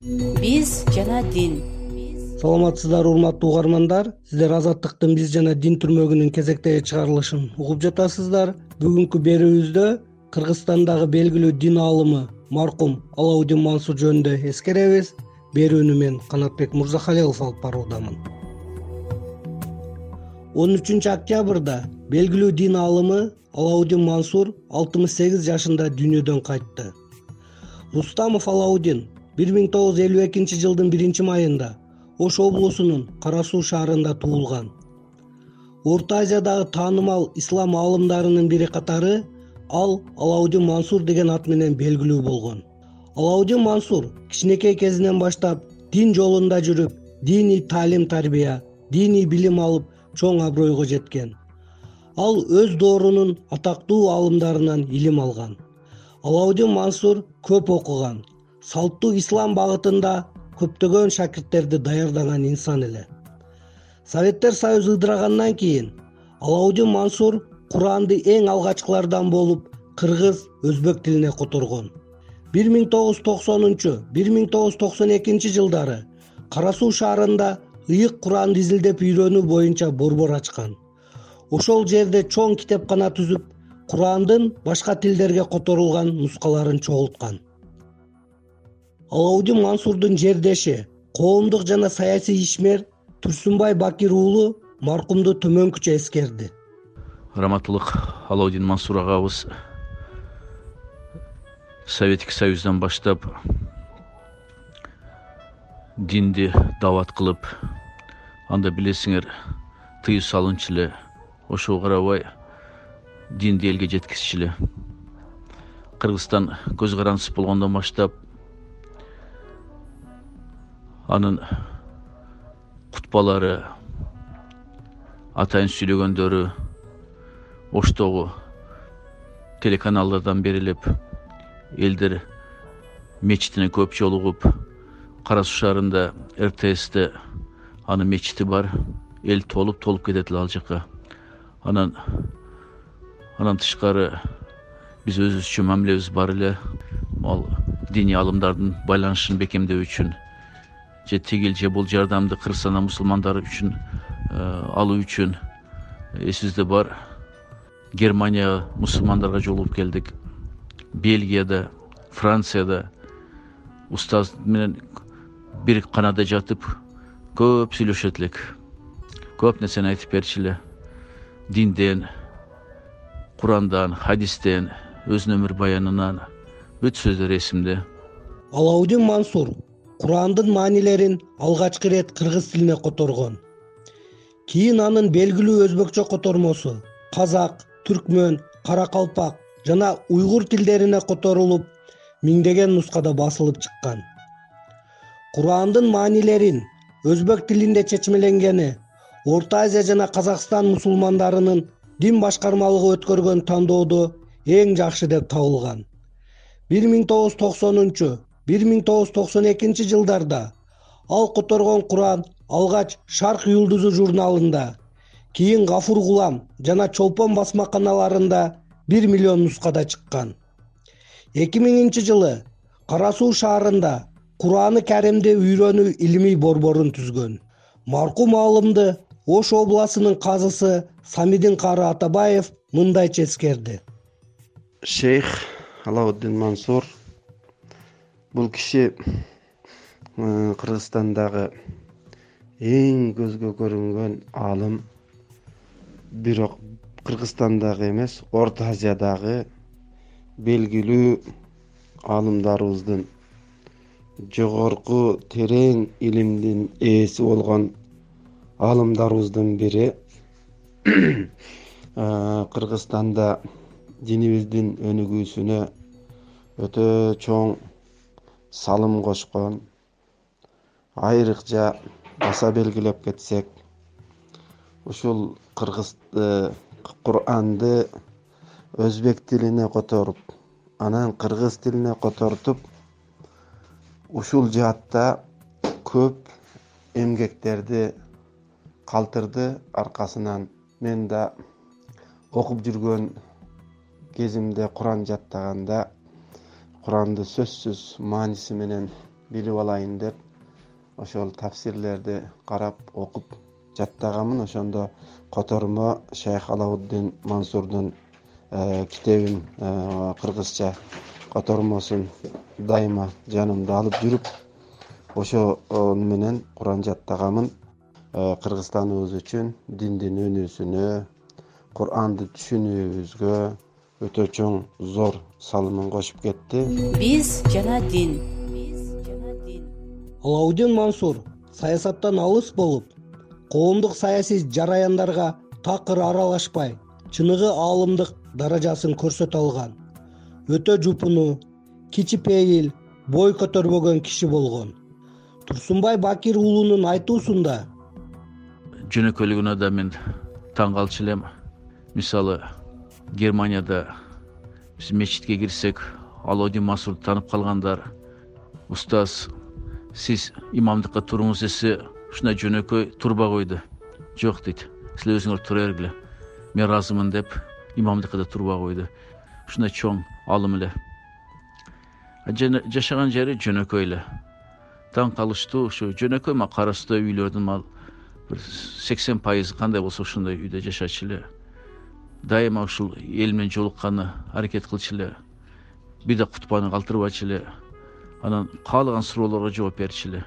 биз жана дин. Саламатсыздарбы урматтуу угармандар. Сиздер азаттыктын биз жана дин түрмөгүнүн кезектеги чыгарылышын угуп жатасыздар. Бүгүнкү берүүбүздө кыргызстандагы белгилүү дин аалымы маркум алаудин мансур жөнүндө эскеребиз. Берүүнү мен канатбек мырзахалилов алып баруудамын. он үчүнчү октябрда белгилүү дин аалымы алаудин мансур алтымыш сегиз жашында дүйнөдөн кайтты. Рустамов алаудин бир миң тогуз жүз элүү экинчи жылдын биринчи майында ош облусунун кара суу шаарында туулган. Орто азиядагы таанымал ислам аалымдарынын бири катары ал алаудин мансур деген ат менен белгилүү болгон. Алаудин мансур кичинекей кезинен баштап дин жолунда жүрүп диний таалим тарбия диний билим алып чоң абройго жеткен. Ал өз доорунун атактуу аалымдарынан илим алган. Алаудин мансур көп окуган салттуу ислам багытында көптөгөн шакирттерди даярдаган инсан эле. Советтер союзу ыдырагандан кийин алаудин мансур куранды эң алгачкылардан болуп кыргыз өзбек тилине которгон. бир миң тогуз жүз токсонунчу бир миң тогуз жүз токсон экинчи жылдары кара суу шаарында ыйык куранды изилдеп үйрөнүү боюнча борбор ачкан. Ошол жерде чоң китепкана түзүп курандын башка тилдерге которулган нускаларын чогулткан алаудин мансурдун жердеши коомдук жана саясий ишмер турсунбай бакир уулу маркумду төмөнкүчө эскерди. Раматылык алаудин мансур агабыз советский союздан баштап динди даават кылып анда билесиңер тыюу салуучу эле ошого карабай динди элге жеткизчү эле кыргызстан көз карандысыз болгондон баштап анын кутбалары атайын сүйлөгөндөрү оштогу телеканалдардан берилип элдер мечитине көп жолугуп кара суу шаарында ртсте анын мечити бар эл толуп толуп кетет эле ал жака анан андан тышкары биз өзүбүзчө мамилебиз бар эле. Ал диний аалымдардын байланышын бекемдөө үчүн же тигил же бул жардамды кыргызстандагы мусулмандар үчүн э, алуу үчүн эсибизде бар. Германияга мусулмандарга жолугуп келдик. Бельгияда францияда устаз менен бир канада жатып көп сүйлөшөт элек көп нерсени айтып берчү эле динден курандан хадистен өзүнүн өмүр баянынан бүт сөздөр эсимде. Алаудин мансур курандын маанилерин алгачкы ирет кыргыз тилине которгон. Кийин анын белгилүү өзбекчө котормосу казак түркмөн каракалпак жана уйгур тилдерине которулуп миңдеген нускада басылып чыккан. Курандын маанилерин өзбек тилинде чечмеленгени орто азия жана казакстан мусулмандарынын дин башкармалыгы өткөргөн тандоодо эң жакшы деп табылган. Бир миң тогуз жүз токсонунчу бир миң тогуз жүз токсон экинчи жылдарда ал которгон куран алгач шарк юлдузу журналында кийин гафур кулам жана чолпон басмаканаларында бир миллион нускада чыккан. Эки миңинчи жылы кара суу шаарында кураны каримди үйрөнүү илимий борборун түзгөн. Маркум аалымды ош областынын казысы самидин кары атабаев мындайча эскерди. Шейх алауддин мансур бул киши э, кыргызстандагы эң көзгө көрүнгөн аалым. Бирок кыргызстандагы эмес орто азиядагы белгилүү аалымдарыбыздын жогорку терең илимдин ээси болгон аалымдарыбыздын бири. Кыргызстанда динибиздин өнүгүүсүнө өтө чоң салым кошкон айрыкча баса белгилеп кетсек ушул кыргыз э, куранды өзбек тилине которуп анан кыргыз тилине котортуп ушул жаатта көп эмгектерди калтырды. Аркасынан мен да окуп жүргөн кезимде куран жаттаганда куранды сөзсүз мааниси менен билип алайын деп ошол тафсирлерди карап окуп жаттаганмын ошондо котормо шейх алауддин мансурдун э, китебин э, кыргызча котормосун дайыма жанымда алып жүрүп ошол менен куран жаттаганмын э, кыргызстаныбыз үчүн диндин өнүүсүнө куранды түшүнүүбүзгө өтө чоң зор салымын кошуп кетти. Биз жана дин. Биз жана дин алаудин мансур саясаттан алыс болуп коомдук саясий жараяндарга такыр аралашпай чыныгы аалымдык даражасын көрсөтө алган. Өтө жупуну кичипейил бой көтөрбөгөн киши болгон. Турсунбай бакир уулунун айтуусунда жөнөкөйлүгүнө да мен таң калчу элем. Мисалы германияда биз мечитке кирсек алаудин мансурду таанып калгандар. Устаз сиз имамдыкка туруңуз десе ушундай жөнөкөй турбай койду. Жок дейт силер өзүңөр тура бергиле. Мен ыраазымын деп имамдыкка да турбай койду. Ушундай чоң аалым эле. Жашаган жери жөнөкөй эле. Таң калыштуу ушу жөнөкөй мына кара сууда үйлөрдүн мал бир сексен пайызы кандай болсо ошондой үйдө жашачу эле дайыма ушул эл менен жолукканы аракет кылчу эле бир да кутбаны калтырбачу эле анан каалаган суроолорго жооп берчү эле.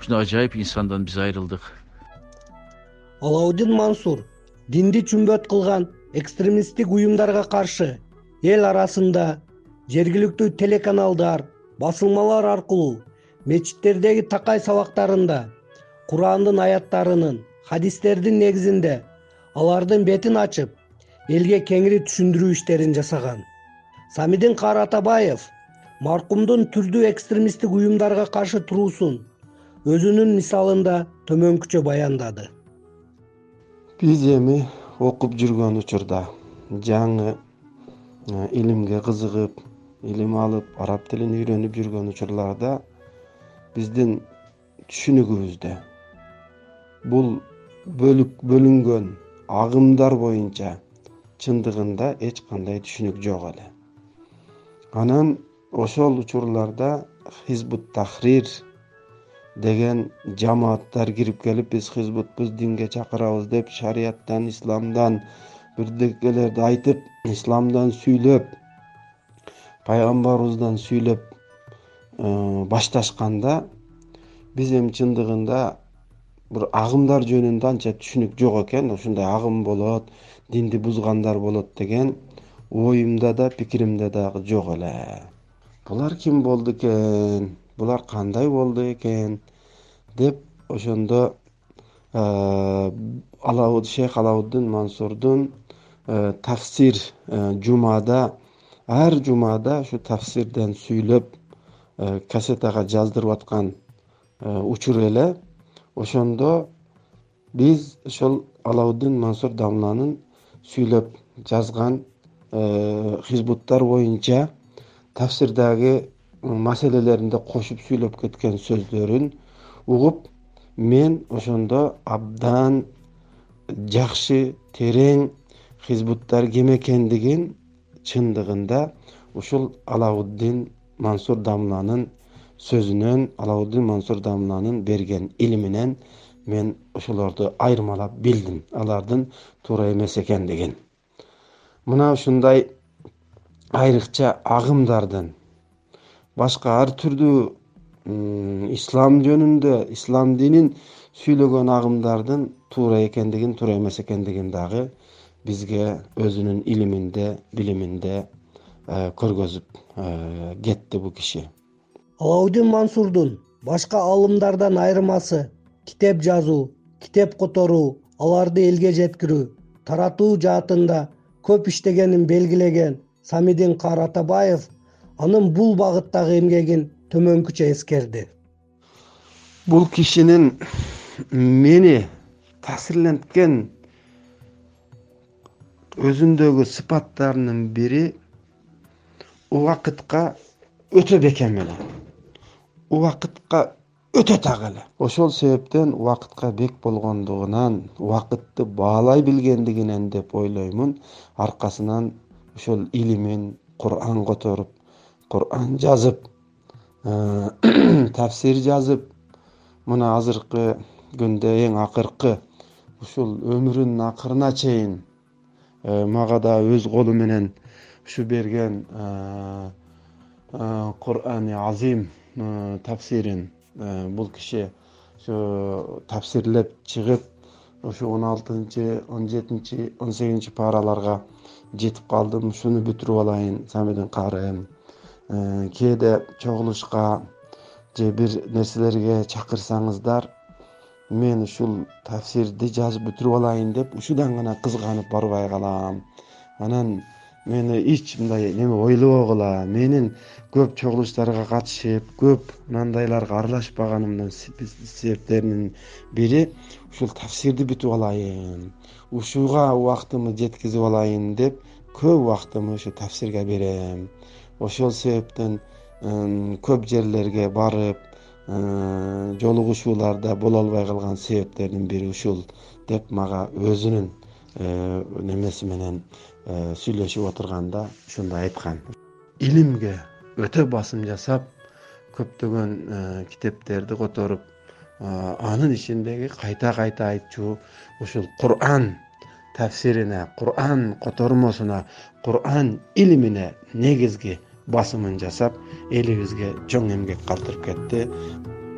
Ушундай ажайып инсандан биз айрылдык. Алаудин мансур динди чүмбөт кылган экстремисттик уюмдарга каршы эл арасында жергиликтүү телеканалдар басылмалар аркылуу мечиттердеги такай сабактарында курандын аяттарынын хадистердин негизинде алардын бетин ачып элге кеңири түшүндүрүү иштерин жасаган. Самидин кары атабаев маркумдун түрдүү экстремисттик уюмдарга каршы туруусун өзүнүн мисалында төмөнкүчө баяндады. Биз эми окуп жүргөн учурда жаңы э, илимге кызыгып илим алып араб тилин үйрөнүп жүргөн учурларда биздин түшүнүгүбүздө бул бөлүнгөн агымдар боюнча чындыгында эч кандай түшүнүк жок эле. Анан ошол учурларда хизбут тахрир деген жамааттар кирип келип биз хизбутпуз динге чакырабыз деп шарияттан исламдан бирдекелерди айтып исламдан сүйлөп пайгамбарыбыздан сүйлөп э, башташканда биз эми чындыгында бир агымдар жөнүндө анча түшүнүк жок экен. Ушундай агым болот динди бузгандар болот деген оюмда да пикиримде дагы жок эле. Булар ким болду экен? Булар кандай болду экен? Деп ошондо э, шейх алауддин мансурдун э, тафсир э, жумада ар жумада ушу тафсирден сүйлөп кассетага жаздырып аткан учур эле. Ошондо биз ошол алауддин мансур дамланын сүйлөп жазган э, хизбуттар боюнча тафсирдагы маселелеринде кошуп сүйлөп кеткен сөздөрүн угуп мен ошондо абдан жакшы терең хизбуттар ким экендигин чындыгында ушул алауддин мансур дамланын сөзүнөн алауддин мансур дамланын берген илиминен мен ошолорду айырмалап билдим. Алардын туура эмес экендигин мына ушундай айрыкча агымдардын башка ар түрдүү ислам жөнүндө ислам динин сүйлөгөн агымдардын туура экендигин туура эмес экендигин дагы бизге өзүнүн илиминде билиминде э, көргөзүп э, кетти бул киши. Алаудин мансурдун башка аалымдардан айырмасы китеп жазуу китеп которуу аларды элге жеткирүү таратуу жаатында көп иштегенин белгилеген самидин кары атабаев анын бул багыттагы эмгегин төмөнкүчө эскерди. Бул кишинин мени таасирленткен өзүндөгү сыпаттарынын бири убакытка өтө бекем эле. Убакытка өтө так эле. Ошол себептен убакытка бек болгондугунан убакытты баалай билгендигинен деп ойлоймун. Аркасынан ошол илимин куран которуп куран жазып тафсир жазып мына азыркы күндө эң акыркы ушул өмүрүнүн акырына чейин мага да өз колу менен ушу берген курани азим тафсирин бул киши ушу тафсирлеп чыгып ушу он алтынчы он жетинчи он сегизинчи параларга жетип калдым. Ушуну бүтүрүп алайын самидин каарым э, кээде чогулушка же бир нерселерге чакырсаңыздар мен ушул тафсирди жазып бүтүрүп алайын деп ушудан гана кызганып барбай калам. Анан мени эч мындай неме ойлобогула менин көп чогулуштарга катышып көп мынандайларга аралашпаганымдын себептеринин бири ушул тафсирди бүтүп алайын ушуга убактымды жеткизип алайын деп көп убактымды ушу тафсирге берем. Ошол себептен көп жерлерге барып жолугушууларда боло албай калган себептердин бири ушул деп мага өзүнүн немеси менен э, сүйлөшүп отурганда ушундай айткан. Илимге өтө басым жасап көптөгөн э, китептерди которуп анын ичиндеги кайта кайта айтчу ушул куран тафсирине куран котормосуна куран илимине негизги басымын жасап элибизге чоң эмгек калтырып кетти.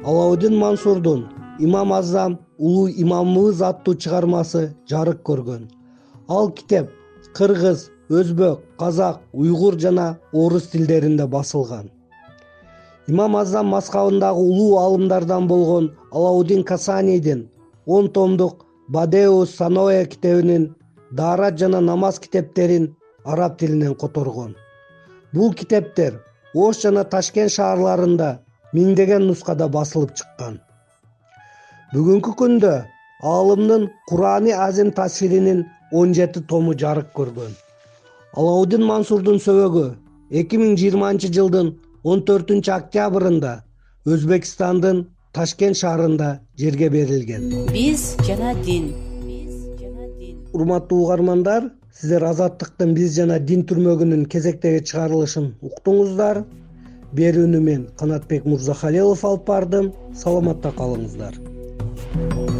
Алаудин мансурдун имам азам улуу имамыбыз аттуу чыгармасы жарык көргөн. Ал китеп кыргыз өзбек казак уйгур жана орус тилдеринде басылган. Имам азам мазхабындагы улуу аалымдардан болгон алаудин касанийдин он томдук бадеу саноэ китебинин даарат жана намаз китептерин араб тилинен которгон. Бул китептер ош жана ташкент шаарларында миңдеген нускада басылып чыккан бүгүнкү күндө аалымдын курани азим тафсиринин он жети тому жарык көргөн. Алаудин мансурдун сөбөгү эки миң жыйырманчы жылдын он төртүнчү октябрында өзбекстандын ташкент шаарында жерге берилген. Биз жана дин. Биз жана дин урматтуу угармандар сиздер азаттыктын биз жана дин түрмөгүнүн кезектеги чыгарылышын уктуңуздар. Берүүнү мен канатбек мырзахалилов алып бардым. Саламатта калыңыздар болот